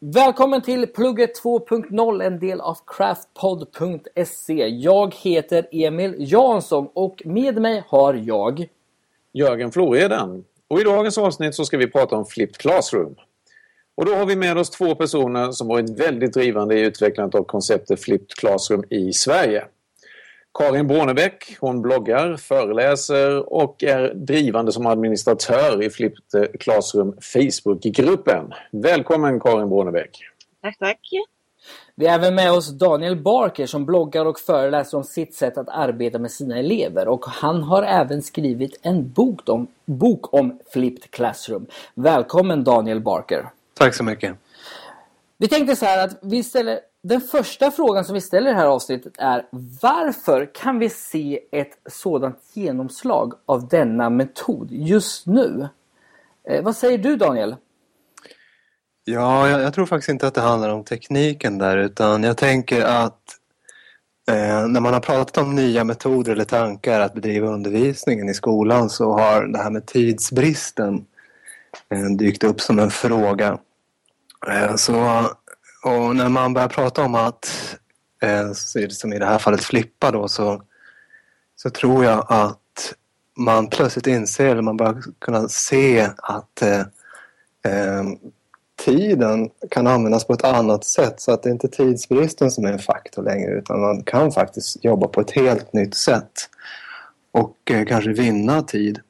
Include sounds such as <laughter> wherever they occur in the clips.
Välkommen till Plugget 2.0, en del av craftpod.se. Jag heter Emil Jansson och med mig har jag Jörgen Floreden. Och i dagens avsnitt så ska vi prata om Flipped Classroom. Och då har vi med oss två personer som varit väldigt drivande i utvecklandet av konceptet Flipped Classroom i Sverige. Karin Bornebäck, hon bloggar, föreläser och är drivande som administratör i Flipped Classroom Facebookgruppen. Välkommen Karin Bornebäck! Tack, tack! Vi har även med oss Daniel Barker som bloggar och föreläser om sitt sätt att arbeta med sina elever och han har även skrivit en bok om, bok om Flipped Classroom. Välkommen Daniel Barker! Tack så mycket! Vi tänkte så här att vi ställer den första frågan som vi ställer i det här avsnittet är varför kan vi se ett sådant genomslag av denna metod just nu? Eh, vad säger du Daniel? Ja, jag, jag, tror faktiskt inte att det handlar om tekniken där utan jag tänker att eh, när man har pratat om nya metoder eller tankar att bedriva undervisningen i skolan så har det här med tidsbristen eh, dykt upp som en fråga. Eh, så och när man börjar prata om att, eh, som i det här fallet flippa då, så, så tror jag att man plötsligt inser, eller man börjar kunna se att eh, eh, tiden kan användas på ett annat sätt. Så att det är inte tidsbristen som är en faktor längre utan man kan faktiskt jobba på ett helt nytt sätt. Och eh, kanske vinna tid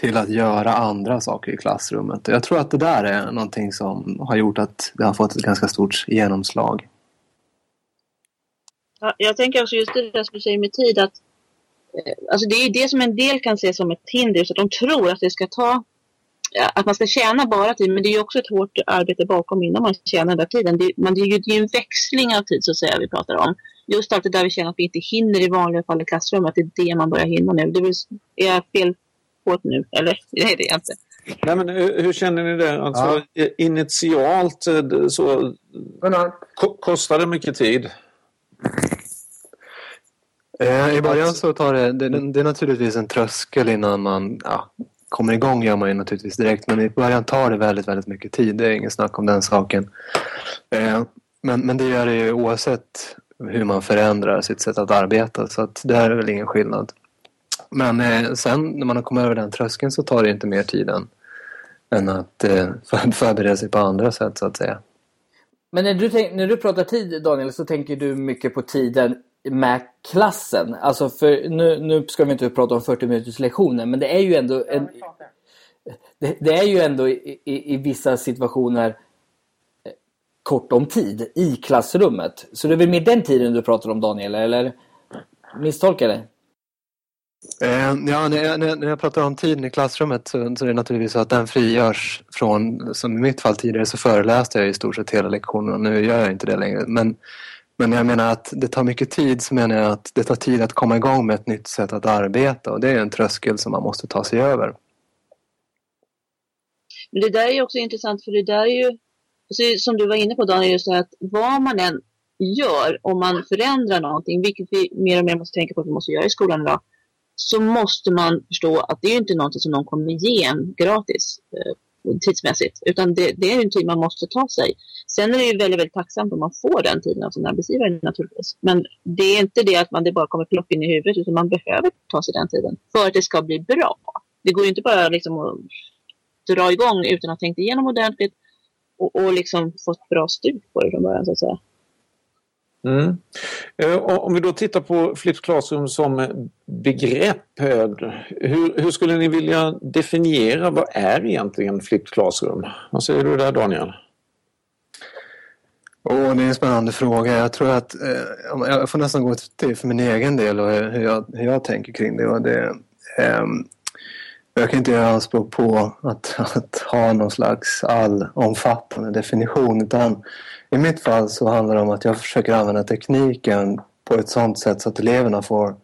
till att göra andra saker i klassrummet. Jag tror att det där är någonting som har gjort att det har fått ett ganska stort genomslag. Ja, jag tänker också just det där som du säger med tid att eh, alltså det är det som en del kan se som ett hinder, så att de tror att det ska ta att man ska tjäna bara tid, men det är ju också ett hårt arbete bakom innan man tjänar den där tiden. Det, man, det är ju det är en växling av tid så att säga vi pratar om. Just allt det där vi känner att vi inte hinner i vanliga fall i klassrummet, det är det man börjar hinna nu. Det är jag fel på nu, eller? Nej, det är jag inte. Nej, men hur, hur känner ni det? Alltså, ja. Initialt eh, så kostar det mycket tid? Eh, I början så tar det, det, det är naturligtvis en tröskel innan man ja, kommer igång gör man ju naturligtvis direkt men i början tar det väldigt, väldigt mycket tid. Det är ingen snack om den saken. Eh, men, men det gör det ju oavsett hur man förändrar sitt sätt att arbeta så att det här är väl ingen skillnad. Men eh, sen när man har kommit över den tröskeln så tar det inte mer tid än, än att eh, <laughs> förbereda sig på andra sätt så att säga. Men när du, tänk, när du pratar tid Daniel så tänker du mycket på tiden med klassen. Alltså för nu, nu ska vi inte prata om 40 minuters lektioner men det är ju ändå en, det, det, är ju ändå i, i, i, vissa situationer eh, kort om tid i klassrummet. Så det är väl mer den tiden du pratar om Daniel eller misstolkar jag det? Eh, ja, när jag, när jag pratar om tiden i klassrummet så, så är det naturligtvis så att den frigörs från, som i mitt fall tidigare så föreläste jag i stort sett hela lektionerna. Nu gör jag inte det längre. Men, men jag menar att det tar mycket tid så menar jag att det tar tid att komma igång med ett nytt sätt att arbeta och det är en tröskel som man måste ta sig över. Men det där är ju också intressant för det där är ju, som du var inne på Daniel, just det att vad man än gör om man förändrar någonting, vilket vi mer och mer måste tänka på att vi måste göra i skolan idag, så måste man förstå att det är inte någonting som någon kommer ge en gratis eh, tidsmässigt. Utan det, det, är en tid man måste ta sig. Sen är det ju väldigt, väldigt tacksamt om man får den tiden av sin arbetsgivare naturligtvis. Men det är inte det att man det bara kommer plopp in i huvudet utan man behöver ta sig den tiden för att det ska bli bra. Det går ju inte bara liksom att dra igång utan att ha tänkt igenom ordentligt och, och liksom fått bra stuk på det från början så att säga. Mm. Eh, om vi då tittar på Flipped Classroom som begrepp, hur, hur, skulle ni vilja definiera vad är egentligen Flipped Classroom? Vad säger du där Daniel? Oh, det är en spännande fråga. Jag tror att eh, jag får nästan gå till för min egen del och hur jag, hur jag tänker kring det. Och det eh, jag kan inte göra anspråk på att, att ha någon slags allomfattande definition utan i mitt fall så handlar det om att jag försöker använda tekniken på ett sådant sätt så att eleverna får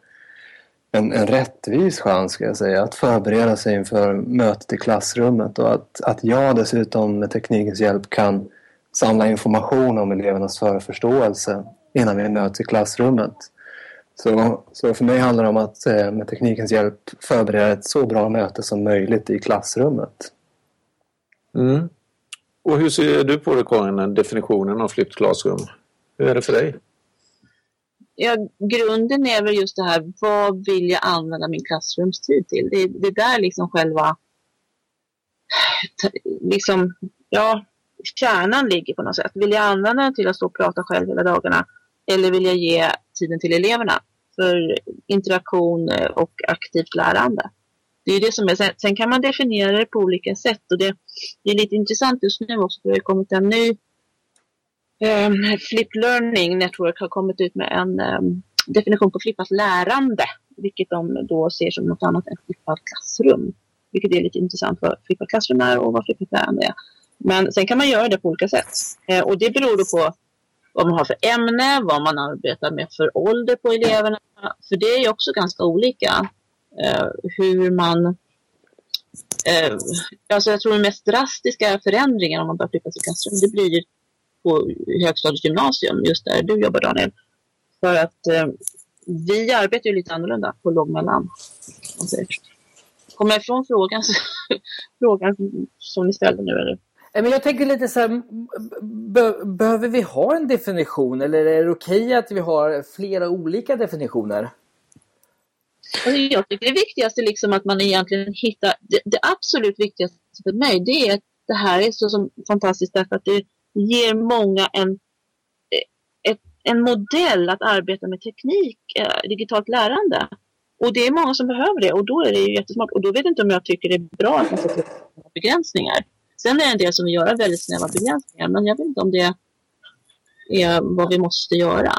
en, en rättvis chans ska jag säga, att förbereda sig inför mötet i klassrummet och att, att jag dessutom med teknikens hjälp kan samla information om elevernas förförståelse innan vi möts i klassrummet. Så, så för mig handlar det om att eh, med teknikens hjälp förbereda ett så bra möte som möjligt i klassrummet. Mm. Och hur ser du på det Karin, definitionen av flipped classroom? Hur är det för dig? Ja, grunden är väl just det här, vad vill jag använda min klassrumstid till? Det, det är där liksom själva, liksom, ja, kärnan ligger på något sätt. Vill jag använda den till att stå och prata själv hela dagarna? Eller vill jag ge tiden till eleverna för interaktion eh, och aktivt lärande? Det är det som är, sen, kan man definiera det på olika sätt och det, det är lite intressant just nu också för det har kommit en ny um, Flip Learning Network har kommit ut med en um, definition på flippat lärande, vilket de då ser som något annat än flippat klassrum. Vilket är lite intressant vad flippat klassrum är och vad flippat lärande är. Men sen kan man göra det på olika sätt. Eh, och det beror då på vad man har för ämne, vad man arbetar med för ålder på eleverna. För det är också ganska olika eh, hur man... Eh, alltså jag tror den mest drastiska förändringen om man börjar flytta till klassrum, det blir på högstadiet gymnasium, just där du jobbar Daniel. För att eh, vi arbetar ju lite annorlunda på lågmellan. Kommer jag ifrån frågan, <laughs> frågan som ni ställde nu? Eller? Men jag tänker lite så här, be behöver vi ha en definition eller är det okej okay att vi har flera olika definitioner? Alltså, jag tycker det viktigaste är liksom att man egentligen hittar, det, det, absolut viktigaste för mig det är att det här är så som fantastiskt därför att det ger många en, eh, ett, en modell att arbeta med teknik, eh, digitalt lärande. Och det är många som behöver det och då är det ju jättesmart. Och då vet jag inte om jag tycker det är bra att man sätter begränsningar. Sen är det en del som vill göra väldigt snäva begränsningar men jag vet inte om det är vad vi måste göra.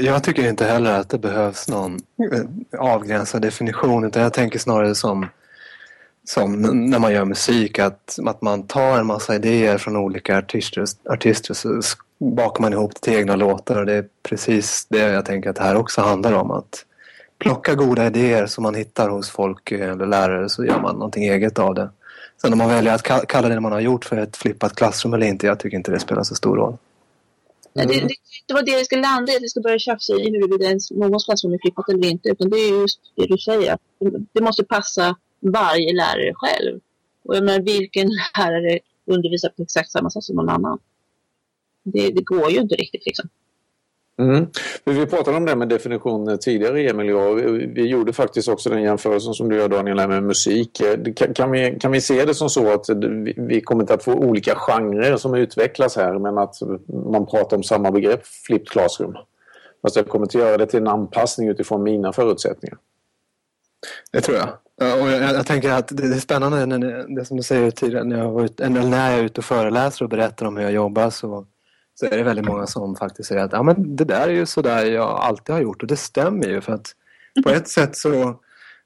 Jag tycker inte heller att det behövs någon eh, avgränsad definition utan jag tänker snarare som, som när man gör musik att, att man tar en massa idéer från olika artister, artister så bakar man ihop det till egna låtar och det är precis det jag tänker att det här också handlar om. Att plocka goda idéer som man hittar hos folk eh, eller lärare så gör man någonting eget av det. Sen om man väljer att kalla det man har gjort för ett flippat klassrum eller inte, jag tycker inte det spelar så stor roll. Mm. Det, det, det var det vi ska landa i, att vi ska börja tjafsa i huruvida någons klassrum är flippat eller inte. Utan det är just det du säger. Det måste passa varje lärare själv. Och jag menar, vilken lärare undervisar på exakt samma sätt som någon annan? Det, det går ju inte riktigt liksom. Mm. Vi pratade om det med definition tidigare Emil och jag. Vi gjorde faktiskt också den jämförelsen som du gör Daniel med musik. Kan vi, kan vi se det som så att vi kommer att få olika genrer som utvecklas här men att man pratar om samma begrepp, flipped classroom? Fast jag kommer att göra det till en anpassning utifrån mina förutsättningar. Det tror jag. Och jag, jag, tänker att det är spännande, när, det som du säger tidigare, när jag, varit, när jag är ute och föreläser och berättar om hur jag jobbar så så är det väldigt många som faktiskt säger att ja, men det där är ju sådär jag alltid har gjort och det stämmer ju för att på ett sätt så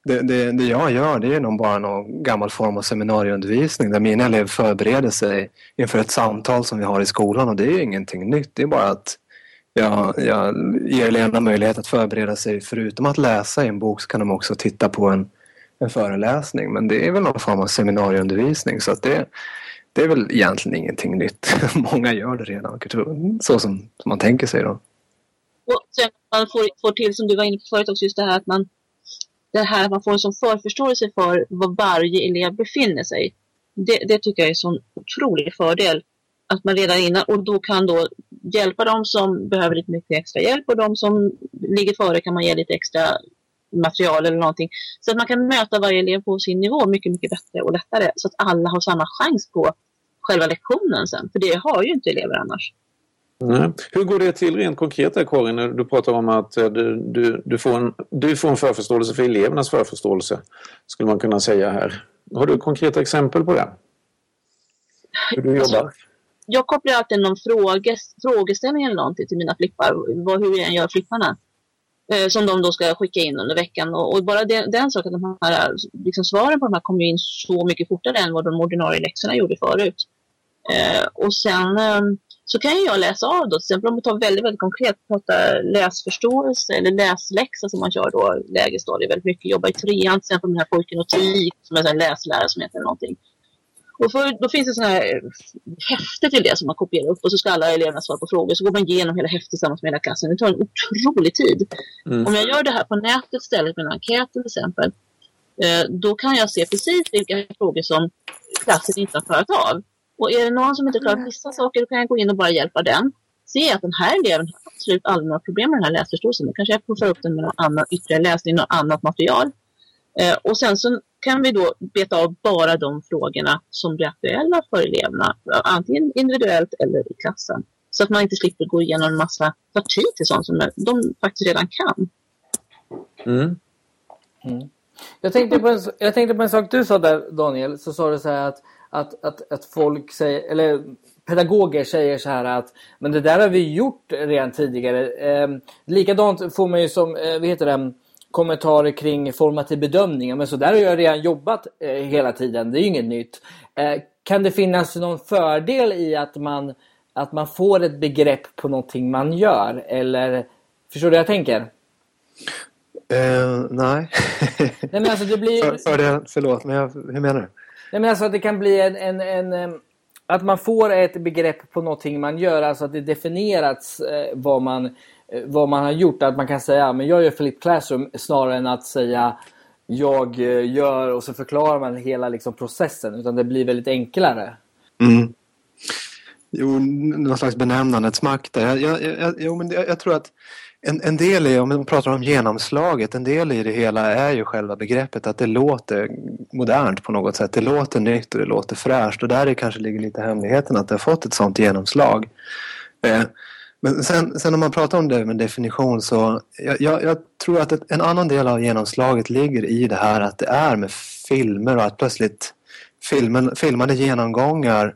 det, det, det jag gör det är nog bara någon gammal form av seminarieundervisning där mina elever förbereder sig inför ett samtal som vi har i skolan och det är ju ingenting nytt. Det är bara att jag, jag ger eleverna möjlighet att förbereda sig. Förutom att läsa i en bok så kan de också titta på en, en föreläsning. Men det är väl någon form av seminarieundervisning så att det, det är väl egentligen ingenting nytt. <laughs> Många gör det redan, så som, som man tänker sig då. Och sen man får, får till, som du var inne på förut också, just det här att man, det här att man får en sån förförståelse för var varje elev befinner sig. Det, det tycker jag är en sån otrolig fördel. Att man redan innan, och då kan då hjälpa dem som behöver lite mycket extra hjälp och de som ligger före kan man ge lite extra material eller någonting. Så att man kan möta varje elev på sin nivå mycket, mycket bättre och lättare. Så att alla har samma chans på själva lektionen sen. För det har ju inte elever annars. Nej. Hur går det till rent konkret där Karin? När du pratar om att eh, du, du, du, får en, du får en förförståelse för elevernas förförståelse. Skulle man kunna säga här. Har du konkreta exempel på det? Hur du jobbar? Jag kopplar alltid någon fråge, frågeställning eller någonting till mina flippar. hur jag gör flipparna. Eh, som de då ska skicka in under veckan. Och, och bara den, den saken, de här liksom svaren på de här kommer in så mycket fortare än vad de ordinarie läxorna gjorde förut. Eh, och sen eh, så kan jag läsa av då, till exempel om vi tar väldigt, väldigt konkret, prata läsförståelse eller läsläxa som man kör då lägre stadier väldigt mycket, jobba i trean, till exempel med den här pojken och tik som är en läslärare som heter någonting. Och för, då finns det sådana här eh, häfte till det som man kopierar upp och så ska alla eleverna svara på frågor. Så går man igenom hela häftet tillsammans med hela klassen. Det tar en otrolig tid. Mm. Om jag gör det här på nätet istället med en enkät till exempel. Eh, då kan jag se precis vilka frågor som klassen inte har klarat av. Och är det någon som inte klarar vissa saker, då kan jag gå in och bara hjälpa den. Se att den här eleven har absolut aldrig några problem med den här läsförståelsen. Då kanske jag puffar upp den med någon annan ytterligare läsning, något annat material. Eh, och sen så kan vi då beta av bara de frågorna som blir aktuella för eleverna, antingen individuellt eller i klassen. Så att man inte slipper gå igenom en massa, ta tid till sånt som de faktiskt redan kan. Mm. Mm. Jag, tänkte på en, jag tänkte på en sak du sa där Daniel, så sa du så här att, att, att, att folk säger, eller pedagoger säger så här att men det där har vi gjort redan tidigare. Eh, likadant får man ju som, eh, vad heter det, kommentarer kring formativ bedömning. Men så där har jag redan jobbat eh, hela tiden. Det är ju inget nytt. Eh, kan det finnas någon fördel i att man, att man får ett begrepp på någonting man gör? Eller förstår du vad jag tänker? Uh, nej. nej men alltså det blir... För, fördel, förlåt, men jag, hur menar du? Nej men alltså att det kan bli en, en, en att man får ett begrepp på någonting man gör, alltså att det definierats eh, vad, man, eh, vad man har gjort. Att man kan säga men jag gör Flip Classroom snarare än att säga jag eh, gör och så förklarar man hela liksom, processen. Utan det blir väldigt enklare. Mm. Jo, någon slags benämnandets makt där. Jag, jag, jag, jo, men jag, jag tror att en, en del i, om man pratar om genomslaget, en del i det hela är ju själva begreppet att det låter modernt på något sätt. Det låter nytt och det låter fräscht och där är kanske ligger lite hemligheten att det har fått ett sånt genomslag. Eh, men sen, sen om man pratar om det med definition så jag, jag, jag tror att ett, en annan del av genomslaget ligger i det här att det är med filmer och att plötsligt filmen, filmade genomgångar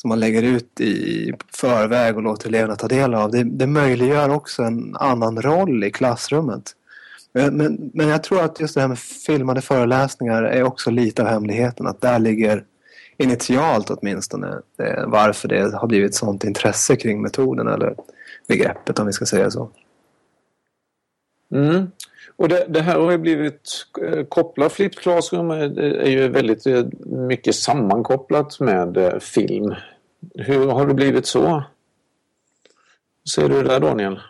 som man lägger ut i förväg och låter eleverna ta del av. Det, det möjliggör också en annan roll i klassrummet. Eh, men, men, jag tror att just det här med filmade föreläsningar är också lite av hemligheten. Att där ligger initialt åtminstone eh, varför det har blivit sånt intresse kring metoden eller begreppet om vi ska säga så. Mm. Och det, det, här har ju blivit eh, kopplat, Flip Classroom är, ju väldigt mycket sammankopplat med film. Hur har det blivit så? Ser du det där Daniel?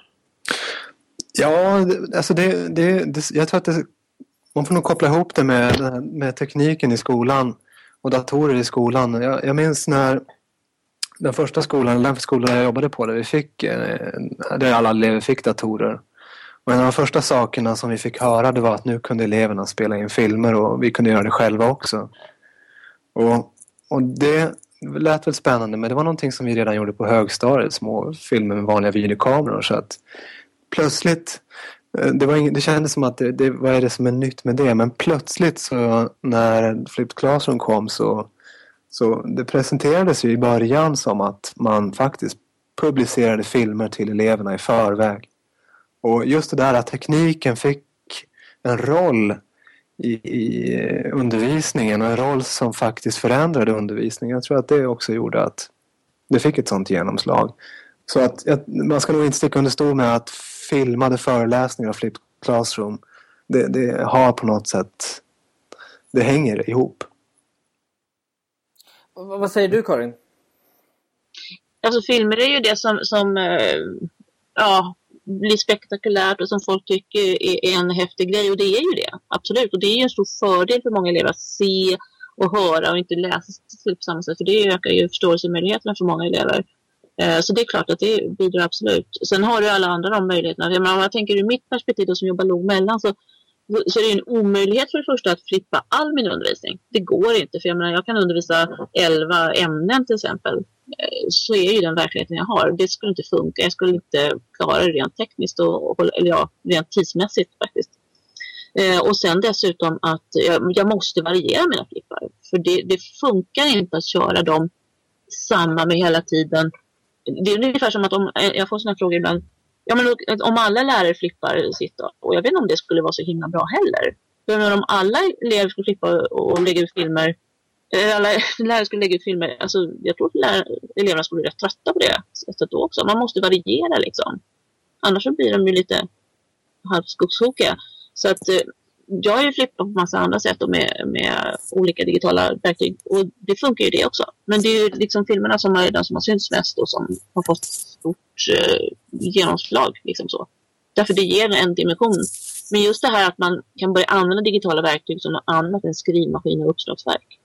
Ja, alltså det, det, det, jag tror att det, man får nog koppla ihop det med, med tekniken i skolan och datorer i skolan. Jag, jag minns när den första skolan, den skolan jag jobbade på, där vi fick, eh, där alla elever fick datorer. Och en av de första sakerna som vi fick höra det var att nu kunde eleverna spela in filmer och vi kunde göra det själva också. Och, och det lät väl spännande men det var någonting som vi redan gjorde på högstadiet, små filmer med vanliga videokameror. Så att plötsligt, eh, det, var ing, det kändes som att det, det, vad är det som är nytt med det? Men plötsligt så när Flipped Classroom kom så, så det presenterades ju i början som att man faktiskt publicerade filmer till eleverna i förväg. Och just det där att tekniken fick en roll i, i, undervisningen och en roll som faktiskt förändrade undervisningen. Jag tror att det också gjorde att det fick ett sånt genomslag. Så att, att man ska nog inte sticka under stol med att filmade föreläsningar och Flipped Classroom det, det, har på något sätt det hänger ihop. Vad säger du Karin? Alltså filmer är ju det som, som eh, ja, blir spektakulärt och som folk tycker är en häftig grej. Och det är ju det, absolut. Och det är ju en stor fördel för många elever att se och höra och inte läsa på samma sätt. För det ökar ju förståelsemöjligheterna för många elever. Eh, så det är klart att det bidrar absolut. Sen har du alla andra de möjligheterna. Men om jag tänker ur mitt perspektiv då, som jobbar låg mellan så, så är det en omöjlighet för det första att flippa all min undervisning. Det går inte. För jag, menar, jag kan undervisa 11 ämnen till exempel Eh, så är ju den verkligheten jag har. Det skulle inte funka. Jag skulle inte klara det rent tekniskt och, eller ja, rent tidsmässigt faktiskt. Eh, och sen dessutom att jag, jag, måste variera mina flippar. För det, det, funkar inte att köra dem samma med hela tiden. Det är ungefär som att om, eh, jag får sådana frågor ibland. Ja, men om alla lärare flippar sitt då, och jag vet inte om det skulle vara så himla bra heller. För om alla elever skulle flippa och lägga ut filmer Eh, eller lärare skulle lägga ut filmer. Alltså, jag tror att eleverna skulle bli rätt trötta på det sättet då också. Man måste variera liksom. Annars så blir de ju lite halvskogstokiga. Så att eh, jag har ju flippat på massa andra sätt och med, med olika digitala verktyg. Och det funkar ju det också. Men det är ju liksom filmerna som är de som har synts mest och som har fått stort eh, genomslag. Liksom så. Därför det ger en dimension Men just det här att man kan börja använda digitala verktyg som något annat än skrivmaskin och uppslagsverk.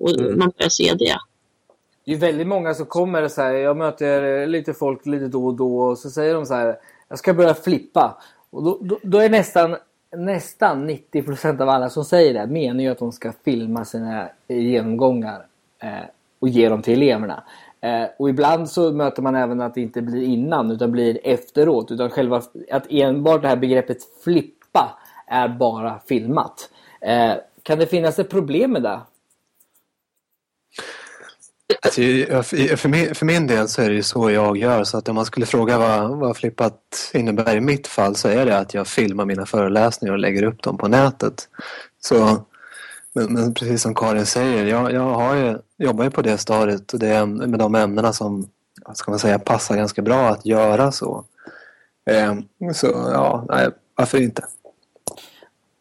Och mm. man börjar se det. Det är väldigt många som kommer så här, jag möter lite folk lite då och då och så säger de så här, jag ska börja flippa. Och då, då, då är nästan, nästan 90% av alla som säger det menar ju att de ska filma sina genomgångar eh, och ge dem till eleverna. Eh, och ibland så möter man även att det inte blir innan utan blir efteråt. Utan själva att enbart det här begreppet flippa är bara filmat. Eh, kan det finnas ett problem med det? Alltså, för, min, för min del så är det ju så jag gör så att om man skulle fråga vad, vad flippat innebär i mitt fall så är det att jag filmar mina föreläsningar och lägger upp dem på nätet. Så, men, men precis som Karin säger, jag, jag har ju, jobbar ju på det stadiet och det är med de ämnena som ska man säga, passar ganska bra att göra så. Eh, så ja, nej, varför inte?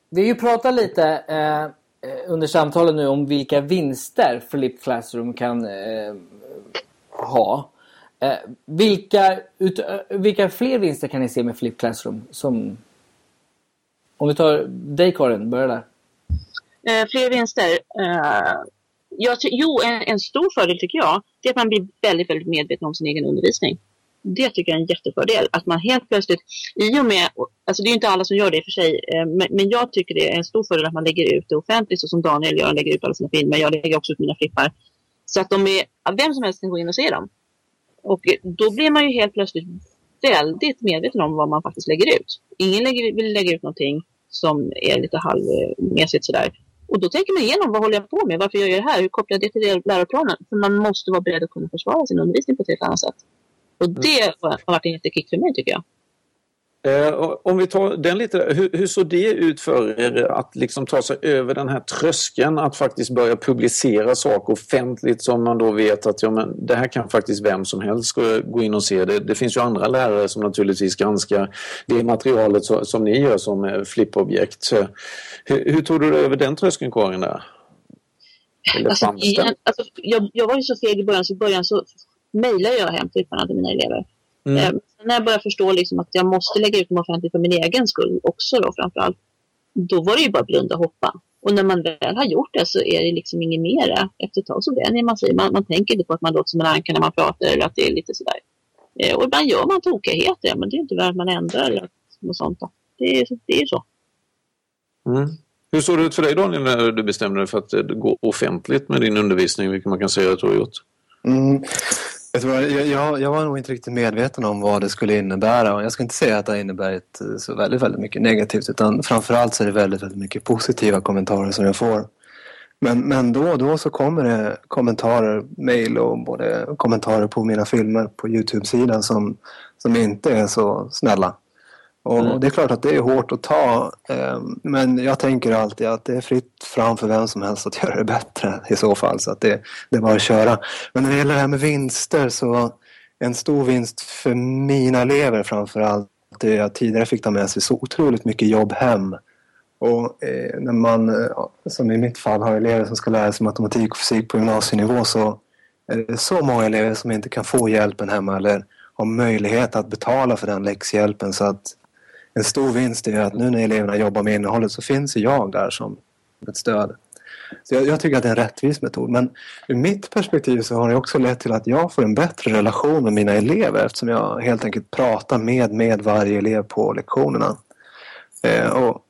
Vi har ju pratat lite eh Eh, Eh, under samtalen nu om vilka vinster Flip Classroom kan eh, ha. Eh, vilka, ut, eh, vilka fler vinster kan ni se med Flip Classroom? Som, om vi tar dig Karin, börja där. Eh, fler vinster? Eh, jag, jo, en, en, stor fördel tycker jag, det är att man blir väldigt, väldigt medveten om sin egen undervisning det tycker jag är en jättefördel. Att man helt plötsligt, i och med, alltså det är inte alla som gör det i och för sig, eh, men, men, jag tycker det är en stor fördel att man lägger ut det offentligt, så som Daniel gör, lägger ut alla sina filmer. Jag lägger också ut mina flippar. Så att de är, vem som helst kan gå in och se dem. Och då blir man ju helt plötsligt väldigt medveten om vad man faktiskt lägger ut. Ingen lägger, vill lägga ut någonting som är lite halvmesigt sådär. Och då tänker man igenom, vad håller jag på med? Varför gör jag det här? Hur kopplar jag det till läroplanen? För man måste vara beredd att kunna försvara sin undervisning på ett helt annat sätt. Och mm. det har varit en jättekick för mig tycker jag. Eh, om vi tar den lite, hur, hur såg det ut för er att liksom ta sig över den här tröskeln att faktiskt börja publicera saker offentligt som man då vet att ja, men det här kan faktiskt vem som helst gå in och se. Det, det finns ju andra lärare som naturligtvis granskar det materialet så, som ni gör som flippobjekt. Hur, hur tog du över den tröskeln Karin? Där? Alltså, igen, alltså, jag, jag var ju så feg i början så i början så mejlar jag hem till mina elever. Mm. Eh, när jag började förstå liksom att jag måste lägga ut dem offentligt för min egen skull också då framförallt. Då var det ju bara blunda och hoppa. Och när man väl har gjort det så är det liksom inget mer. Efter ett tag så vänjer man sig. Man, man tänker inte på att man låter som en anka när man pratar eller att det är lite sådär. Eh, och ibland gör man tokigheter, men det är inte värt att man ändrar eller något sånt. Det, är, det är så. Mm. Hur såg det ut för dig Daniel när du bestämde dig för att gå offentligt med din undervisning, vilket man kan säga att du har gjort? Mm. Jag, jag, jag, var nog inte riktigt medveten om vad det skulle innebära. Jag ska inte säga att det innebär inneburit eh, så väldigt, väldigt mycket negativt utan framförallt så är det väldigt, väldigt mycket positiva kommentarer som jag får. Men, men då och då så kommer det kommentarer, mejl och både kommentarer på mina filmer på Youtube-sidan som, som inte är så snälla. Och mm. det är klart att det är hårt att ta. Eh, men jag tänker alltid att det är fritt fram för vem som helst att <laughs> göra det bättre i så fall. Så att det, det är bara att köra. Men när det gäller det här med vinster så en stor vinst för mina elever framför allt det är att tidigare fick ta med sig så otroligt mycket jobb hem. Och eh, när man, som i mitt fall, har elever som ska lära sig matematik och fysik på gymnasienivå så är det så många elever som inte kan få hjälpen hemma eller har möjlighet att betala för den läxhjälpen så att en stor vinst är att nu när eleverna jobbar med innehållet så finns jag där som ett stöd. Så jag, jag, tycker att det är en rättvis metod. Men ur mitt perspektiv så har det också lett till att jag får en bättre relation med mina elever eftersom jag helt enkelt pratar med, med varje elev på lektionerna. Eh, och,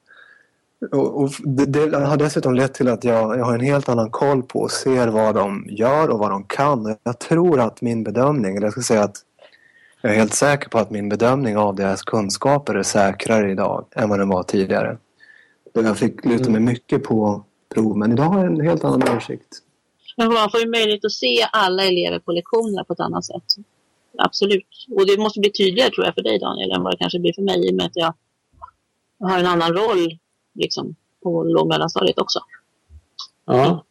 och, och det, det, har dessutom lett till att jag, jag har en helt annan koll på och ser vad de gör och vad de kan. Jag tror att min bedömning, eller jag ska säga att jag är helt säker på att min bedömning av deras kunskaper är säkrare idag än vad den var tidigare. Jag fick luta mig mm. mycket på prov, men idag har jag en helt annan översikt. Men man får ju möjlighet att se alla elever på lektionerna på ett annat sätt. Absolut. Och det måste bli tydligare tror jag för dig Daniel än vad det kanske blir för mig i och med att jag har en annan roll liksom, på låg och mellanstadiet också. Ja.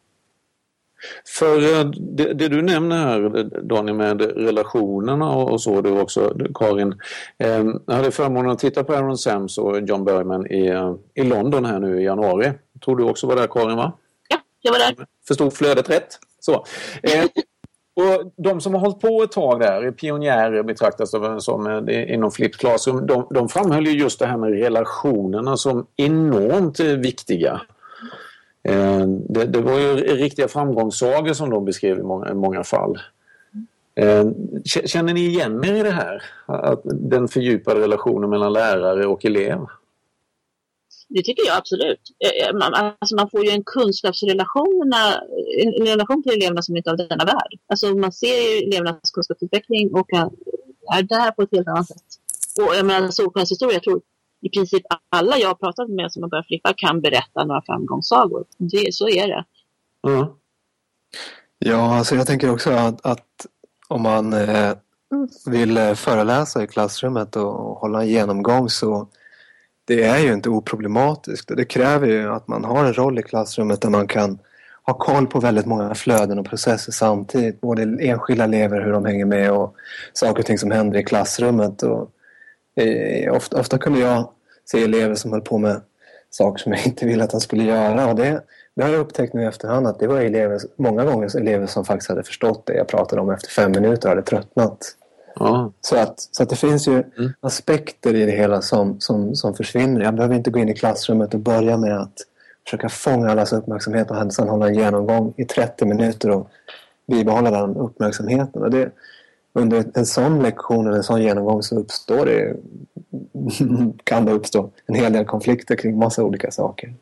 För eh, det, det, du nämner här Daniel med relationerna och, så du också Karin. Eh, jag hade förmånen att titta på Aaron Sams och John Bergman i, eh, i London här nu i januari. Tror du också var där Karin va? Ja, jag var där. Förstod flödet rätt? Så. Eh, Och de som har hållit på ett tag där, pionjärer betraktas de som eh, inom Flipped Classroom, de, de framhöll ju just det här med relationerna som enormt viktiga. Ehm, det, det var ju riktiga framgångssagor som de beskrev i många, i många fall. Ehm, känner ni igen er i det här? Att den fördjupade relationen mellan lärare och elev? Det tycker jag absolut. Eh, eh, alltså man får ju en kunskapsrelation en relation till eleverna som inte är av denna värld. Alltså man ser ju elevernas kunskapsutveckling och är där på ett helt annat sätt. Och jag menar Solskens historia, jag tror i princip alla jag har pratat med som har börjat flippa kan berätta några framgångssagor. Det, så är det. Mm. Ja, alltså jag tänker också att, att om man eh, vill eh, föreläsa i klassrummet och hålla en genomgång så det är ju inte oproblematiskt. Det kräver ju att man har en roll i klassrummet där man kan ha koll på väldigt många flöden och processer samtidigt. Både enskilda elever, hur de hänger med och saker och ting som händer i klassrummet. Och, eh, ofta, ofta kunde jag se elever som höll på med saker som jag <laughs> inte ville att de skulle göra. Och det, det har jag upptäckt nu i efterhand att det var elever, många gånger elever som faktiskt hade förstått det jag pratade om efter fem minuter och hade tröttnat. Ja. Så, att, så att det finns ju mm. aspekter i det hela som, som, som försvinner. Jag behöver inte gå in i klassrummet och börja med att försöka fånga allas uppmärksamhet och sen hålla en genomgång i 30 minuter och bibehålla den uppmärksamheten. Och det, under en sån lektion eller en sån genomgång så uppstår det, <laughs> kan det uppstå en hel del konflikter kring massa olika saker.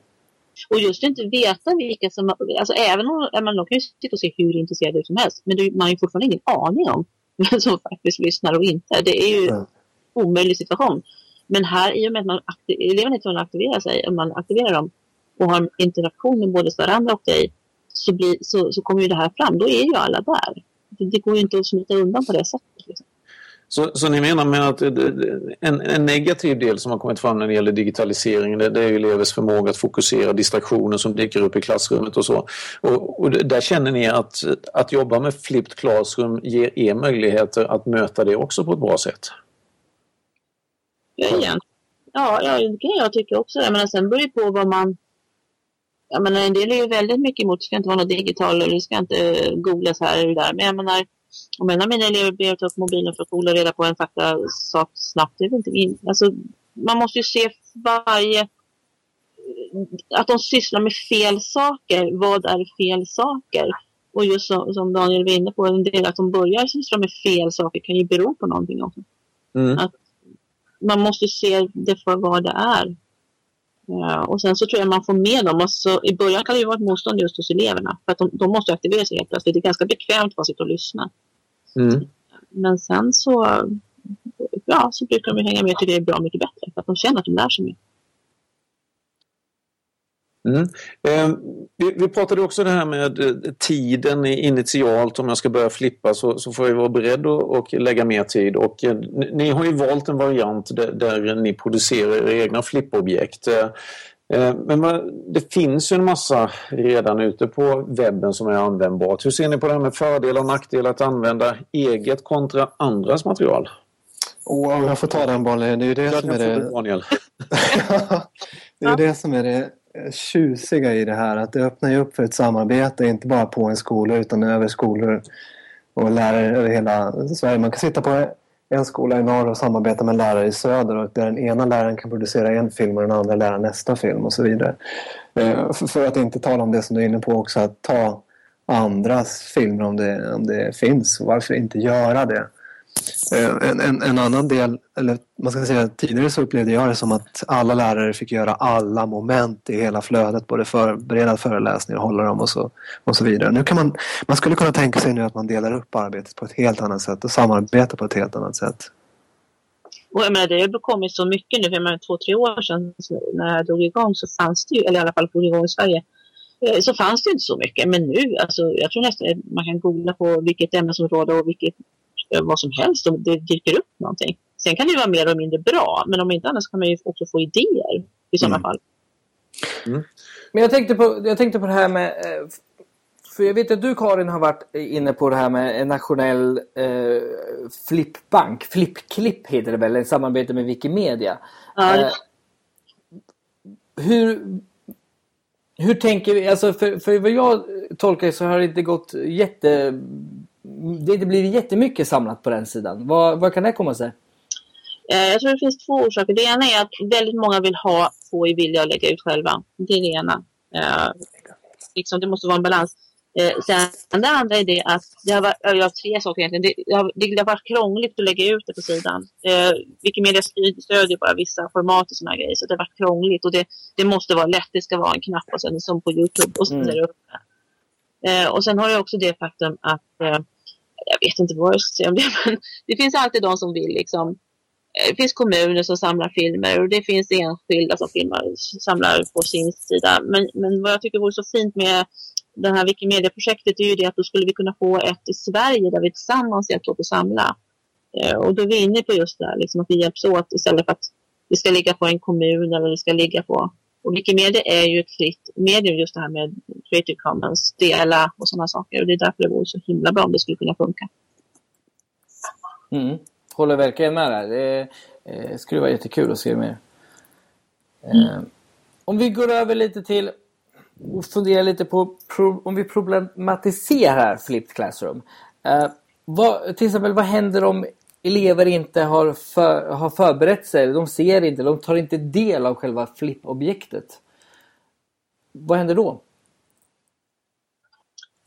Och just inte veta vilka som... Alltså även om man kan ju sitta och se hur intresserad ut som helst men man har ju fortfarande ingen aning om <laughs> vem som faktiskt lyssnar och inte. Det är ju en omöjlig situation. Men här, i och med att man eleverna att aktivera sig, om man aktiverar dem och har en interaktion med både varandra och dig, så, blir, så, så kommer ju det här fram. Då är ju alla där. Det, går ju inte att smita undan på det sättet. Liksom. Så, så ni menar med att en, en, negativ del som har kommit fram när det gäller digitaliseringen det, det är elevers förmåga att fokusera, distraktioner som dyker upp i klassrummet och så. Och, och där känner ni att, att jobba med flipped classroom ger er möjligheter att möta det också på ett bra sätt? Ja, igen. ja, det kan jag tycka också. Menar, sen beror det på vad man... Jag menar, en del är ju väldigt mycket emot, det ska inte vara något digitalt eller det ska inte googlas här eller där. Men jag menar, om en av mina elever ber att ta upp mobilen för att kolla reda på en fakta sak snabbt, det är inte in. Alltså, man måste ju se varje att de sysslar med fel saker. Vad är fel saker? Och just så, som Daniel var inne på, en del att de börjar syssla med fel saker kan ju bero på någonting också. Mm. Att man måste se det för vad det är. Ja, och sen så tror jag man får med dem. Alltså, I början kan det ju vara ett motstånd just hos eleverna. För att de, de måste aktivera sig helt plötsligt. Det är ganska bekvämt att bara sitta och lyssna. Mm. Men sen så, ja, så brukar de hänga med och tycka det är bra mycket bättre. För att de känner att de lär sig mer. Mm. Eh, vi, vi, pratade också det här med eh, tiden initialt. Om jag ska börja flippa så, så får jag vara beredd att lägga mer tid. Och, eh, ni har ju valt en variant där, där ni producerar era egna flippobjekt. Eh, eh men det finns ju en massa redan ute på webben som är användbart. Hur ser ni på det här med fördelar och nackdelar att använda eget kontra andras material? Oh, jag får ta den bollen. Det är ju det som är det... Daniel. <laughs> det är det som är det Eh, tjusiga i det här. Att det öppnar ju upp för ett samarbete, inte bara på en skola utan över skolor och lärare över hela Sverige. Man kan sitta på en skola i norr och samarbeta med lärare i söder och där den ena läraren kan producera en film och den andra läraren nästa film och så vidare. Eh, för att inte tala om det som du är inne på också, att ta andras filmer om det, om det finns. Varför inte göra det? Eh, en, en, en, annan del, eller man ska säga tidigare så upplevde jag det som att alla lärare fick göra alla moment i hela flödet, både förbereda föreläsningar, hålla dem och så, och så vidare. Nu kan man, man skulle kunna tänka sig nu att man delar upp arbetet på ett helt annat sätt och samarbetar på ett helt annat sätt. Och jag menar, det har kommit så mycket nu, för jag två, tre år sedan när jag drog igång så fanns det ju, eller i alla fall drog igång i Sverige, eh, så fanns det inte så mycket. Men nu, alltså, jag tror nästan att man kan googla på vilket ämnesområde och vilket vad som helst om det dyker upp någonting. Sen kan det vara mer eller mindre bra, men om inte annars kan man ju också få idéer i sådana mm. fall. Mm. Men jag tänkte, på, jag tänkte på det här med... Eh, för jag vet att du Karin har varit inne på det här med en nationell eh, flippbank. Flippklipp heter det väl, i samarbete med Wikimedia. Ja. Eh, hur, hur tänker vi? Alltså för, för vad jag tolkar så har det inte gått jätte det inte blir jättemycket samlat på den sidan. Vad, vad kan det komma sig? Eh, jag tror det finns två orsaker. Det ena är att väldigt många vill ha, få i vilja att lägga ut själva. Det är det ena. Eh, liksom, det måste vara en balans. Eh, sen det andra är det att det har varit, jag har tre saker egentligen. Det, det, har, det har varit krångligt att lägga ut det på sidan. Eh, Wikimedia stödjer bara vissa format och sådana grejer så det har varit krångligt och det, det måste vara lätt. Det ska vara en knapp och sen som på Youtube och så mm. uppe. Eh, och sen har jag också det faktum att eh, jag vet inte vad jag ska säga om det <laughs> men det finns alltid de som vill liksom eh, det finns kommuner som samlar filmer och det finns enskilda som filmar, samlar på sin sida. Men, men vad jag tycker vore så fint med det här Wikimedia-projektet är ju det att då skulle vi kunna få ett i Sverige där vi tillsammans hjälps åt att samla. Eh, och då är vi inne på just det här, liksom att vi hjälps åt istället för att det ska ligga på en kommun eller det ska ligga på... Och Wikimedia är ju ett fritt medium just det här med Creative Commons, dela och sådana saker. Och det är därför det vore så himla bra om det skulle kunna funka. Mm. Håller verkligen med där. Det eh, skulle vara jättekul att se mer. Mm. Eh, om vi går över lite till och fundera lite på om vi problematiserar Flipped Classroom. Uh, vad, till exempel vad händer om elever inte har, för, har förberett sig, de ser inte, de tar inte del av själva flippobjektet. Vad händer då?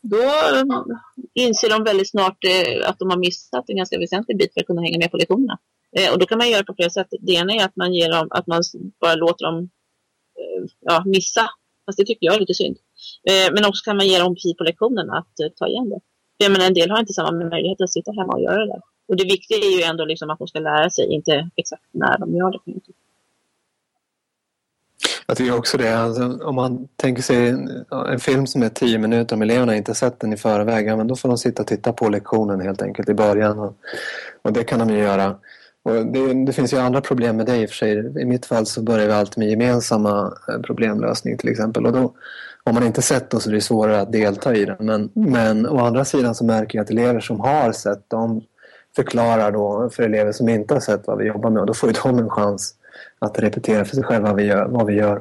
Då eh, inser de väldigt snart eh, att de har missat en ganska väsentlig bit för att kunna hänga med på lektionerna. Eh, och då kan man göra på flera sätt. Det ena är att man, ger dem, att man bara låter dem ja, missa Fast det tycker jag är lite synd. Men också kan man ge dem tid på lektionen att ta igen det. Jag menar, en del har inte samma möjlighet att sitta hemma och göra det. Och det viktiga är ju ändå liksom att de ska lära sig, inte exakt när de gör det. Jag tycker också det. Alltså, om man tänker sig en film som är tio minuter, om eleverna inte sett den i förväg, ja, men då får de sitta och titta på lektionen helt enkelt i början. Och, och det kan de ju göra. Och det, det, finns ju andra problem med det i och för sig. I mitt fall så börjar vi alltid med gemensamma eh, problemlösning till exempel. Och då, om man inte sett dem så är det svårare att delta i den. Men, men å andra sidan så märker jag att elever som har sett dem förklarar då för elever som inte har sett vad vi jobbar med och då får ju de en chans att repetera för sig själva vad vi gör. Vad vi gör.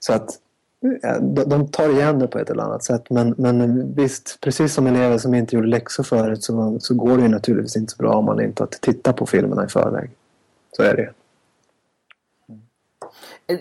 Så att eh, de tar igen det på ett eller annat sätt. Men, men visst, precis som elever som inte gjorde läxor förut så, så går det ju naturligtvis inte så bra om man inte har tittat på filmerna i förväg. Så är det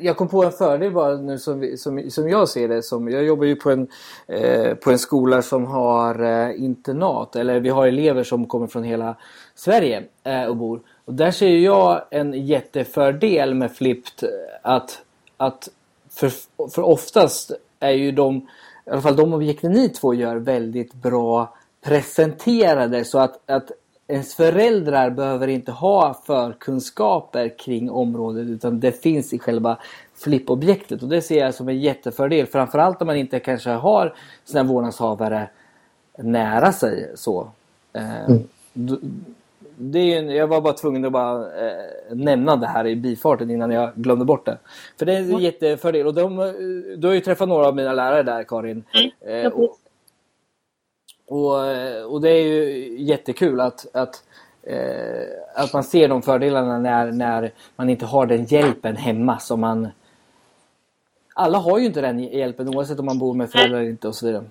jag kom på en fördel bara nu som, som, som jag ser det. Som, jag jobbar ju på en, eh, på en skola som har eh, internat. Eller vi har elever som kommer från hela Sverige eh, och bor. Och där ser jag en jättefördel med Flipped eh, att, att för, för oftast är ju de, i alla fall de objekten ni två gör väldigt bra presenterade så att, att ens föräldrar behöver inte ha förkunskaper kring området utan det finns i själva flippobjektet och det ser jag som en jättefördel framförallt om man inte kanske har sina vårdnadshavare nära sig så. Eh, mm det är en, jag var bara tvungen att bara eh, nämna det här i bifarten innan jag glömde bort det. För det är en jättefördel. Och de, eh, du har ju träffat några av mina lärare där Karin. Mm. Eh, och, och, och, det är ju jättekul att, att, eh, att man ser de fördelarna när, när man inte har den hjälpen hemma som man... Alla har ju inte den hjälpen oavsett om man bor med föräldrar eller inte och så vidare.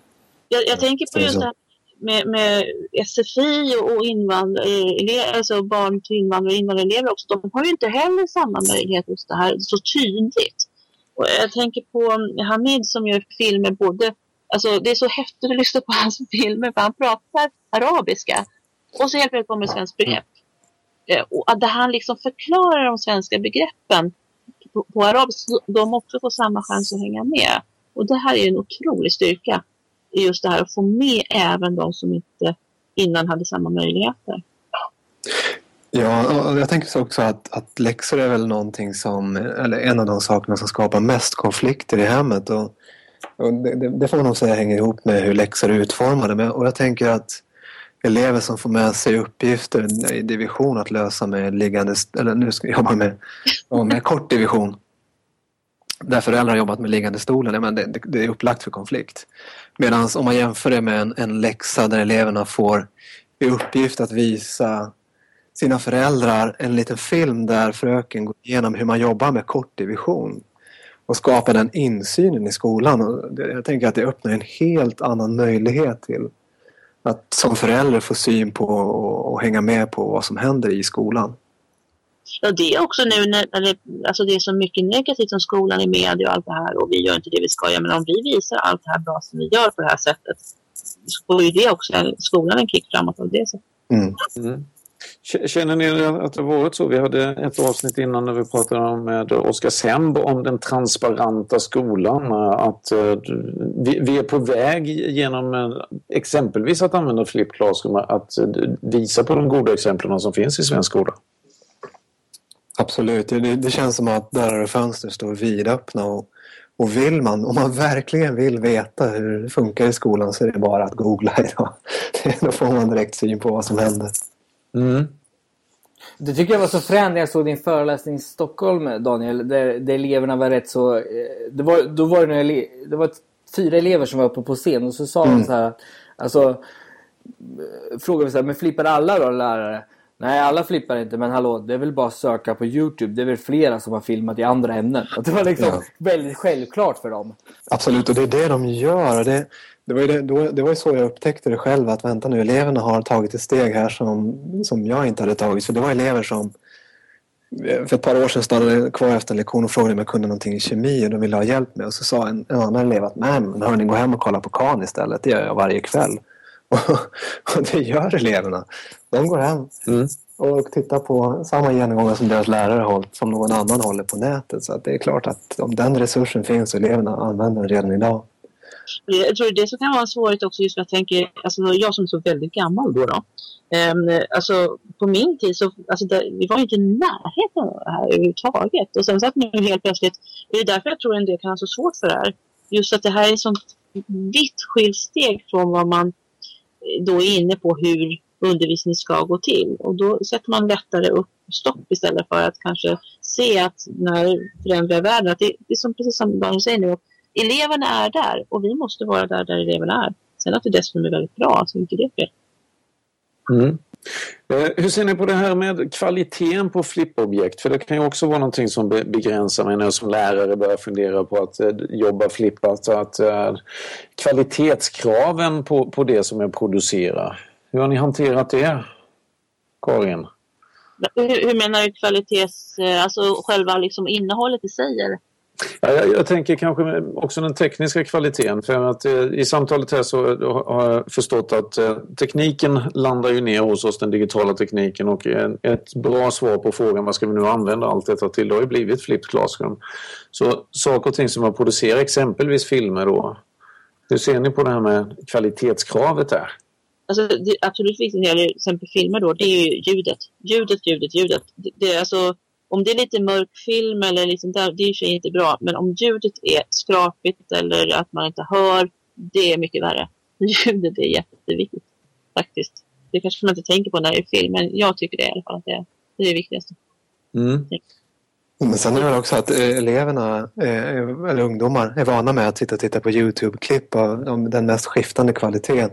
Jag, jag tänker på just det med, med SFI och invandrare, alltså barn till invandrare och invandrarelever också, de har ju inte heller samma möjlighet just det här så tydligt. Och jag tänker på Hamid som gör filmer både, alltså det är så häftigt att lyssna på hans filmer för han pratar arabiska och så helt plötsligt kommer svensk begrepp. Eh, och att han liksom förklarar de svenska begreppen på, på arabiska, så de också får samma chans att hänga med. Och det här är en otrolig styrka just det här att få med även de som inte innan hade samma möjligheter. Ja, och jag tänker också att, att läxor är väl någonting som, eller en av de sakerna som skapar mest konflikter i hemmet. Och, och det, det, får man nog säga hänger ihop med hur läxor är utformade. Men, och jag tänker att elever som får med sig uppgifter i division att lösa med liggande, eller nu ska jag jobba med, med kort division där föräldrar har jobbat med liggande stolen, men det, det, är upplagt för konflikt. Medan om man jämför det med en, en läxa där eleverna får i uppgift att visa sina föräldrar en liten film där fröken går igenom hur man jobbar med kortdivision och skapar den insynen i skolan. Och jag tänker att det öppnar en helt annan möjlighet till att som förälder få syn på och, och hänga med på vad som händer i skolan. Ja, det är också nu när, det, alltså det är så mycket negativt om skolan i media och allt det här och vi gör inte det vi ska göra. Men om vi visar allt det här bra som vi gör på det här sättet så får ju det också skolan en kick framåt av det sättet. Mm. Mm. Känner ni att det har varit så? Vi hade ett avsnitt innan när vi pratade med Oskar Semb om den transparenta skolan. Att eh, vi är på väg genom eh, exempelvis att använda Flip Classroom att eh, visa på de goda exemplen som finns i svensk skola. Absolut, det, det känns som att dörrar och fönster står vidöppna och, och vill man, om man verkligen vill veta hur det funkar i skolan så är det bara att googla idag. <laughs> Då får man direkt syn på vad som händer. Mm. Det tycker jag var så fränt när jag såg din föreläsning i Stockholm, Daniel. Där, där eleverna var rätt så... Eh, det var, då var det, några, det var fyra elever som var uppe på scen och så sa mm. de så här... Alltså, eh, frågade vi så här, men flippar alla då lärare? Nej, alla flippar inte, men hallå, det är väl bara att söka på Youtube. Det är väl flera som har filmat i andra ämnen. Och det var liksom ja. väldigt självklart för dem. Absolut, och det är det de gör. Det, det, var ju det, det var så jag upptäckte det själv, att vänta nu, eleverna har tagit ett steg här som, som jag inte hade tagit. För det var elever som för ett par år sedan stannade kvar efter en lektion och frågade om jag kunde någonting i kemi och de ville ha hjälp med. Och så sa en, en annan elev att nej, men hörni, gå hem och kolla på KAN istället. Det gör jag varje kväll. <laughs> Och, det gör eleverna. De går hem mm. och tittar på samma genomgångar som deras lärare hållit, som någon annan håller på nätet. Så det är klart att om den resursen finns och eleverna använder den redan idag. Eh, jag tror det som kan vara en svårighet också just för jag tänker, alltså jag som är så väldigt gammal då, då um, alltså på min tid så, alltså där, vi var inte i närheten av det här överhuvudtaget. Och sen så att nu helt plötsligt, det är därför jag tror en del kan ha så svårt för det här. Just att det här är ett sånt vitt skilt steg från vad man eh, då är inne på hur undervisning ska gå till. Och då sätter man lättare upp stopp istället för att kanske se att när förändrar världen, att det, det är som, precis som Daniel säger nu, eleverna är där och vi måste vara där där eleverna är. Sen att det dessutom är väldigt bra, så inte det fel. Mm. Eh, hur ser ni på det här med kvaliteten på flippobjekt? För det kan ju också vara någonting som begränsar mig när jag som lärare börjar fundera på att eh, jobba flippat. Att, eh, kvalitetskraven på, på det som jag producerar. Hur har ni hanterat det, Karin? Hur, hur menar du kvalitets... Alltså själva liksom innehållet i sig? Eller? Ja, jag, jag, tänker kanske också den tekniska kvaliteten. För att eh, I samtalet här så eh, har jag förstått att eh, tekniken landar ju ner hos oss, den digitala tekniken. Och ett bra svar på frågan vad ska vi nu använda allt detta till, det har ju blivit Flipped Classroom. Så saker och ting som man producerar, exempelvis filmer då. Hur ser ni på det här med kvalitetskravet där? Alltså, det absolut viktigaste när det gäller till exempel filmer då, det är ju ljudet. Ljudet, ljudet, ljudet. Det, det, är alltså om det är lite mörk film eller liksom där, det är ju inte bra. Men om ljudet är skrapigt eller att man inte hör, det är mycket värre. <laughs> Ljudet är jätteviktigt faktiskt. Det kanske man inte tänker på när det är film, men jag tycker det i alla fall att det är det, är det viktigaste. Mm. Men sen är det också att eh, eleverna, eh, eller ungdomar, är vana med att sitta och titta på Youtube-klipp av den mest skiftande kvaliteten.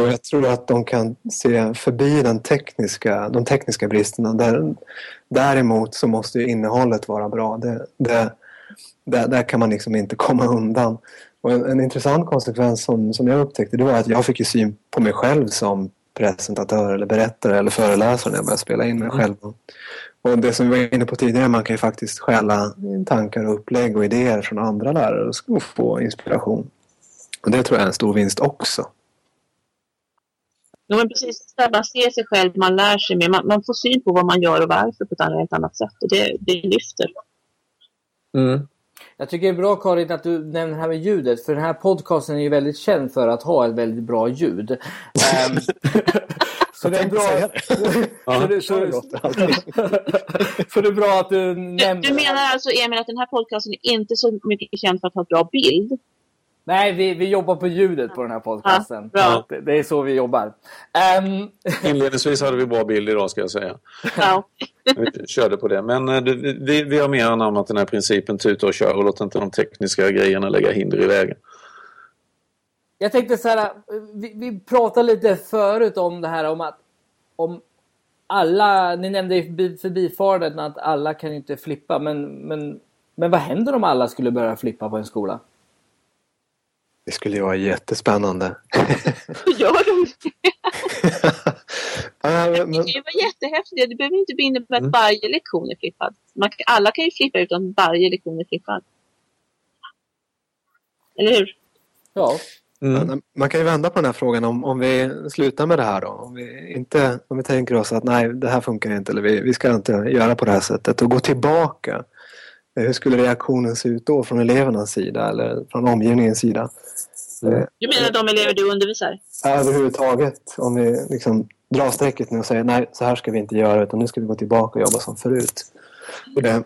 Och jag tror att de kan se förbi den tekniska, de tekniska bristerna. Där, däremot så måste ju innehållet vara bra. Det, det, där, där kan man liksom inte <laughs> komma undan. Och en, en, intressant konsekvens som, som jag upptäckte det var att jag fick ju syn på mig själv som presentatör eller berättare eller föreläsare när jag började spela in mig mm. själv. Och det som vi var inne på tidigare, man kan ju faktiskt stjäla tankar och upplägg och idéer från andra lärare och få inspiration. Och det tror jag är en stor vinst också. Ja, men precis. Man ser sig själv, man lär sig mer. Man, man, får syn på vad man gör och varför på ett helt annat sätt. Och det, det lyfter. Mm. Jag tycker det är bra Karin att du nämner det här med ljudet. För den här podcasten är ju väldigt känd för att ha ett väldigt bra ljud. um, <laughs> så det är bra... <laughs> så, det, så, <laughs> så det är bra att du nämner... Du, du menar alltså Emil att den här podcasten är inte så mycket känd för att ha bra bild? Nej, vi, vi jobbar på ljudet på den här podcasten. Ja, det, det, är så vi jobbar. Um... <laughs> Inledningsvis hade vi bra bild idag ska jag säga. Ja. <laughs> vi körde på det. Men eh, vi, vi har mer anammat den här principen tuta och kör och låt inte de tekniska grejerna lägga hinder i vägen. Jag tänkte så här, vi, vi pratade lite förut om det här om att om alla, ni nämnde i förbifarten att alla kan inte flippa men, men, men vad händer om alla skulle börja flippa på en skola? Det skulle ju vara jättespännande. Gör <laughs> de Ja, det? <laughs> men- Det var jättehäftigt. Det behöver inte innebära Mm. att varje lektion är flippad. Man, alla kan ju flippa utan att varje lektion är flippad. Eller hur? Ja. Mm. Man kan ju vända på den här frågan om, om vi slutar med det här då. Om vi, inte, om vi tänker oss att nej, det här funkar inte eller vi, vi ska inte göra på det här sättet och gå tillbaka. Hur skulle reaktionen se ut då från elevernas sida eller från omgivningens sida? Mm. Eh, Du menar de elever du undervisar? Överhuvudtaget, om vi liksom drar strecket nu och säger nej, så här ska vi inte göra utan nu ska vi gå tillbaka och jobba som förut.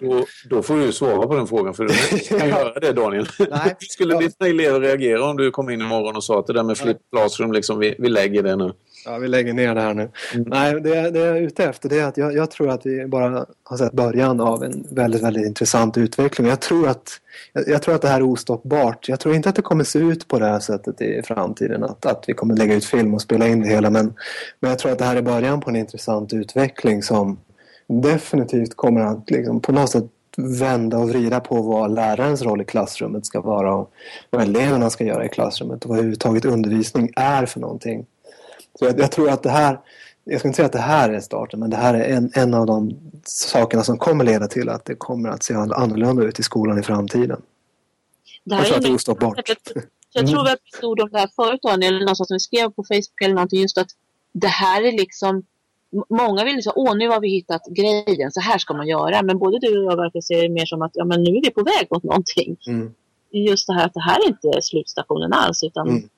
Då, då får du svara på den frågan för du kan <laughs> göra det Daniel. Nej. Hur <laughs> skulle Ja. dina elever reagera om du kom in imorgon och sa att det där med flip classroom, liksom, vi, vi lägger det nu? Ja, vi lägger ner det här nu. Mm. Nej, det, det jag är ute efter det är att jag, jag tror att vi bara har sett början av en väldigt, väldigt intressant utveckling. Jag tror, att, jag, jag tror att det här är ostoppbart. Jag tror inte att det kommer se ut på det här sättet i framtiden. Att, att vi kommer lägga ut film och spela in det hela. Men, men jag tror att det här är början på en intressant utveckling som definitivt kommer att liksom, på något sätt vända och vrida på vad lärarens roll i klassrummet ska vara och vad eleverna ska göra i klassrummet och vad överhuvudtaget undervisning är för någonting. Så jag, jag tror att det här, jag ska inte säga att det här är starten, men det här är en, en av de sakerna som kommer leda till att det kommer att se annorlunda ut i skolan i framtiden. Det Jag tror att det är ostoppbart. Jag tror vi har pratat ord om det här förut Daniel, eller någonstans som vi skrev på Facebook eller någonting, just att det här är liksom Många vill liksom, åh nu har vi hittat grejen, så här ska man göra. Men både du och jag verkar se det mer som att ja, men nu är vi på väg mot någonting. Mm. Just det här att det här är inte slutstationen alls, utan Mm.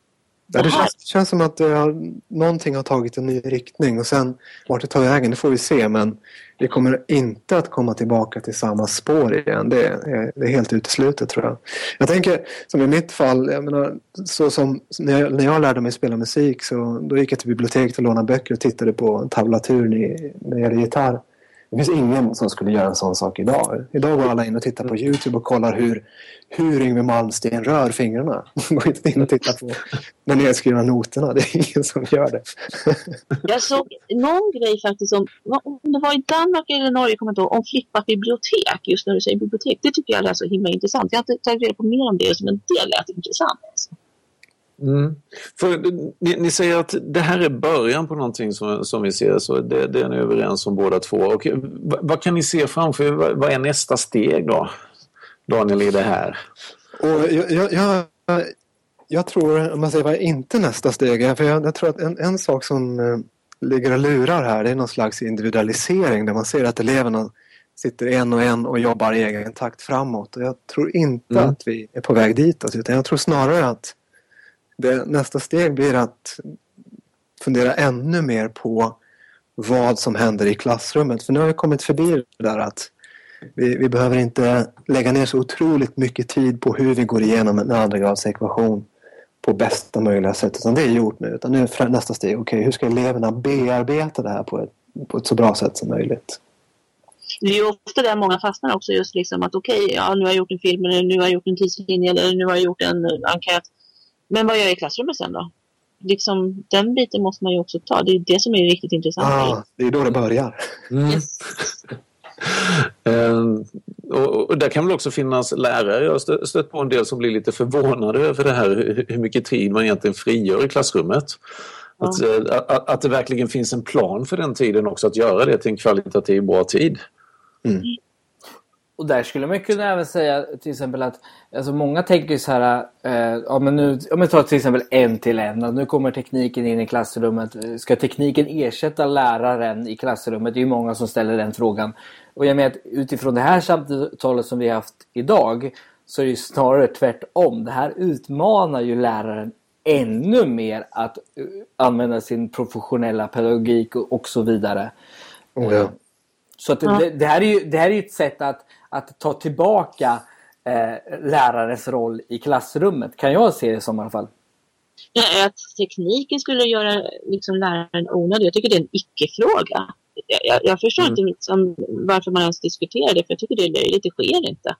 Ja, det känns, känns som att har, någonting har tagit en ny riktning och sen vart det tar vägen, det får vi se. Men vi kommer inte att komma tillbaka till samma spår igen. Det är, det är helt uteslutet tror jag. Jag tänker, som i mitt fall, jag menar, så som när jag, när jag lärde mig spela musik så då gick jag till biblioteket och lånade böcker och tittade på tablaturen i, när det gäller gitarr. Det finns ingen som skulle göra en sån sak idag. Idag går alla in och tittar på Youtube och kollar hur, hur Yngwie Malmsteen rör fingrarna. <laughs> Går inte in och tittar på de nedskrivna noterna. Det är ingen som gör det. <laughs> Jag såg någon grej faktiskt om, om det var i Danmark eller Norge, kommer inte ihåg, om flippat bibliotek. Just när du säger bibliotek. Det tycker jag är så himla intressant. Jag har inte tagit reda på mer om det, men det lät intressant. Alltså. Mm. För, ni, ni säger att det här är början på någonting som, som vi ser, så det, det är ni överens om båda två. Och, vad, vad kan ni se framför er? Vad, vad är nästa steg då? Daniel, i det här? Och jag, jag, jag, jag tror, om man säger vad är inte nästa steg är, för jag, tror att en, en sak som eh, ligger och lurar här det är någon slags individualisering där man ser att eleverna sitter en och en och jobbar i egen takt framåt. Och jag tror inte Mm. att vi är på väg ditåt utan jag tror snarare att det, nästa steg blir att fundera ännu mer på vad som händer i klassrummet. För nu har vi kommit förbi det där att vi, vi behöver inte lägga ner så otroligt mycket tid på hur vi går igenom en andragradsekvation på bästa möjliga sätt. Utan det är gjort nu. Utan nu är nästa steg, okej hur ska eleverna bearbeta det här på ett, på ett så bra sätt som möjligt? Det är ju ofta där många fastnar också, just liksom att okej, ja, nu har jag gjort en film, eller nu har jag gjort en tidslinje, eller nu har jag gjort en enkät. Men vad gör jag i klassrummet sen då? Liksom, den biten måste man ju också ta. Det är det som är riktigt intressant. Ah, det är då det börjar. Yes. <laughs> Eh, och, och där kan väl också finnas lärare. Jag har stö- stött på en del som blir lite förvånade över det här hur, mycket tid man egentligen frigör i klassrummet. Att, eh, att, att det verkligen finns en plan för den tiden också, att göra det till en kvalitativ bra tid. Och där skulle man kunna även säga till exempel att alltså många tänker så här, eh, ja men nu, om jag tar till exempel en till en, att nu kommer tekniken in i klassrummet. Ska tekniken ersätta läraren i klassrummet? Det är ju många som ställer den frågan. Och jag menar att utifrån det här samtalet som vi har haft idag så är det ju snarare tvärtom. Det här utmanar ju läraren ännu mer att eh, använda sin professionella pedagogik och, och så vidare. Oh, ja. Så att det, det, här är ju, det här är ju ett sätt att, att ta tillbaka eh, lärarens roll i klassrummet. Kan jag se det som i alla fall. Ja, att tekniken skulle göra liksom, läraren onödig, jag tycker det är en icke-fråga. Jag, jag, jag förstår Mm. inte liksom, varför man ens diskuterar det, för jag tycker det är löjligt, det sker inte.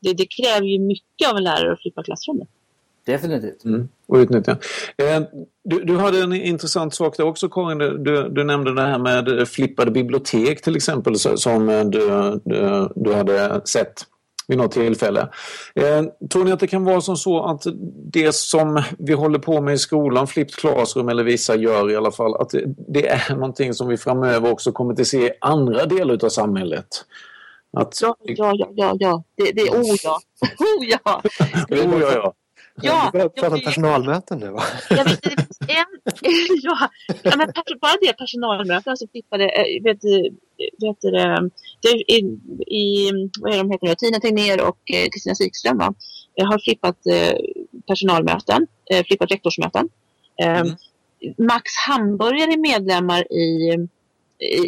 Det, det kräver ju mycket av en lärare att flippa klassrummet. Definitivt. Mm. Och utnyttja. Eh, du, du hade en intressant sak där också Karin. Du, du nämnde det här med flippade bibliotek till exempel som eh, du, du, du hade sett. vid något tillfälle. Eh, tror ni att det kan vara som så att det som vi håller på med i skolan, flipped classroom eller vissa gör i alla fall, att det, det är någonting som vi framöver också kommer att se i andra delar av samhället? Att... Ja, ja, ja, ja, <laughs> ja. Det, det, oh ja. Oh ja. oh, ja, ja. Ja, du börjar prata om personalmöten nu va? Jag vet, <laughs> en, <laughs> ja, men bara det personalmöten så flippade, eh, vet, vet det, det, i, i, vad är de heter nu, Tina Tegnér och eh, Kristina Sikström va? har flippat eh, personalmöten, flippat rektorsmöten. Mm. Max Hamburgare är medlemmar i,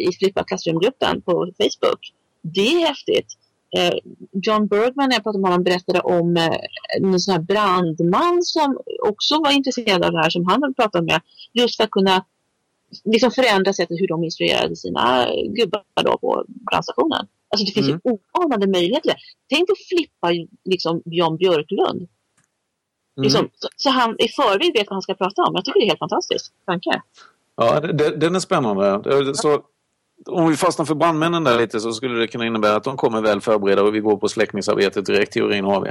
i Flippa klassrumgruppen på Facebook. Det är häftigt. Eh, John Bergman, när jag pratade med honom, berättade om eh, en sån här brandman som också var intresserad av det här som han hade pratat med. Just för att kunna liksom förändra sättet hur de instruerade sina gubbar då på brandstationen. Alltså det finns mm. ju oanade möjligheter. Tänk att flippa liksom Jan Björklund. Mm. Liksom, så, så, han i förväg vet vad han ska prata om. Jag tycker det är helt fantastiskt. Tanke. Ja, det, den är spännande. Så om vi fastnar för brandmännen där lite så skulle det kunna innebära att de kommer väl förberedda och vi går på släckningsarbetet direkt. Teorin har vi.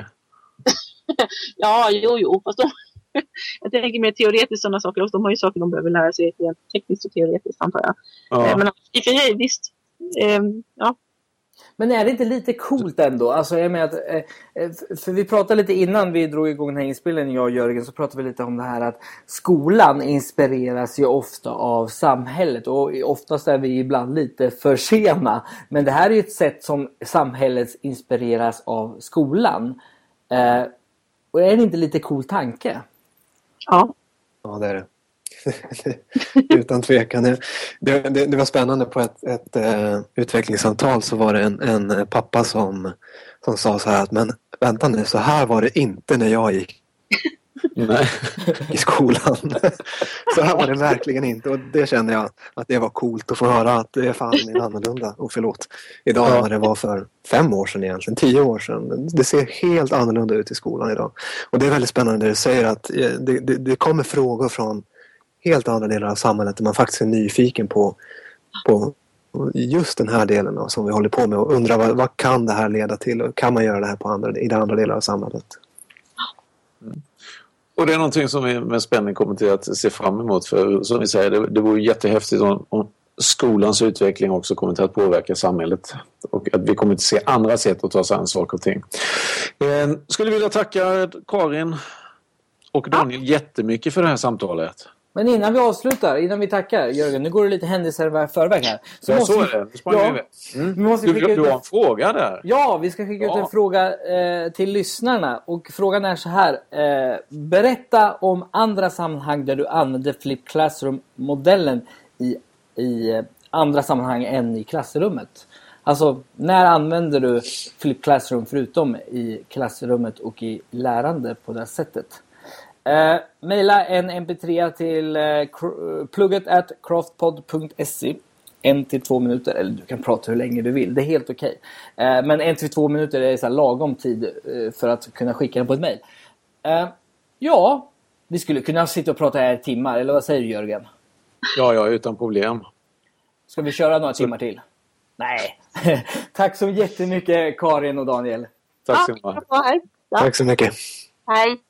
ja, jo, jo. Fast de, <laughs> jag tänker mer teoretiskt sådana saker. De har ju saker de behöver lära sig rent tekniskt och teoretiskt antar jag. Ja. Eh, men i och för sig, visst. Eh, ja, men är det inte lite coolt ändå? Alltså jag menar att, eh, eh, för vi pratade lite innan vi drog igång den här inspelningen, jag och Jörgen, så pratade vi lite om det här att skolan inspireras ju ofta av samhället och oftast är vi ibland lite för sena. Men det här är ju ett sätt som samhället inspireras av skolan. Eh, och är det inte lite cool tanke? Ja. Ja, det är det. <laughs> Utan tvekan. Det, det, det, var spännande på ett, ett uh, utvecklingssamtal så var det en, en pappa som, som sa så här att men vänta nu, så här var det inte när jag gick <laughs> Nej. i skolan. <laughs> så här var det verkligen inte och det kände jag att det var coolt att få höra att det är fan annorlunda. Och förlåt, idag ja. vad det var för fem år sedan egentligen, tio år sedan. Det ser helt annorlunda ut i skolan idag. Och det är väldigt spännande det du säger att eh, det, det, det kommer frågor från helt andra delar av samhället där man faktiskt är nyfiken på, på just den här delen då, som vi håller på med och undrar vad, vad, kan det här leda till och kan man göra det här på andra, i andra delar av samhället? Mm. Och det är någonting som vi med spänning kommer till att se fram emot för som vi säger, det, det vore jättehäftigt om, om skolans utveckling också kommer till att påverka samhället och att vi kommer att se andra sätt att ta sig an saker och ting. Eh, skulle vilja tacka Karin och Daniel ja. jättemycket för det här samtalet. Men innan vi avslutar, innan vi tackar Jörgen, nu går det lite händelser i förväg här. Så ja, måste så är det. Ja, mm. vi måste du, du har en fråga där. Ja, vi ska skicka ja. ut en fråga eh, till lyssnarna. Och frågan är så här. Eh, berätta om andra sammanhang där du använder Flip Classroom-modellen i, i eh, andra sammanhang än i klassrummet. Alltså, när använder du Flip Classroom förutom i klassrummet och i lärande på det sättet? Eh, maila en mp3 till eh, plugget at craftpod.se en till två minuter, eller du kan prata hur länge du vill, det är helt okej. Okay. Eh, men en till två minuter är så lagom tid eh, för att kunna skicka den på ett mail. Eh, ja, vi skulle kunna sitta och prata här i timmar, eller vad säger du Jörgen? Ja, ja, utan problem. Ska vi köra några timmar till? Nej. <laughs> Tack så jättemycket Karin och Daniel. Tack så mycket. Tack så mycket. Hej.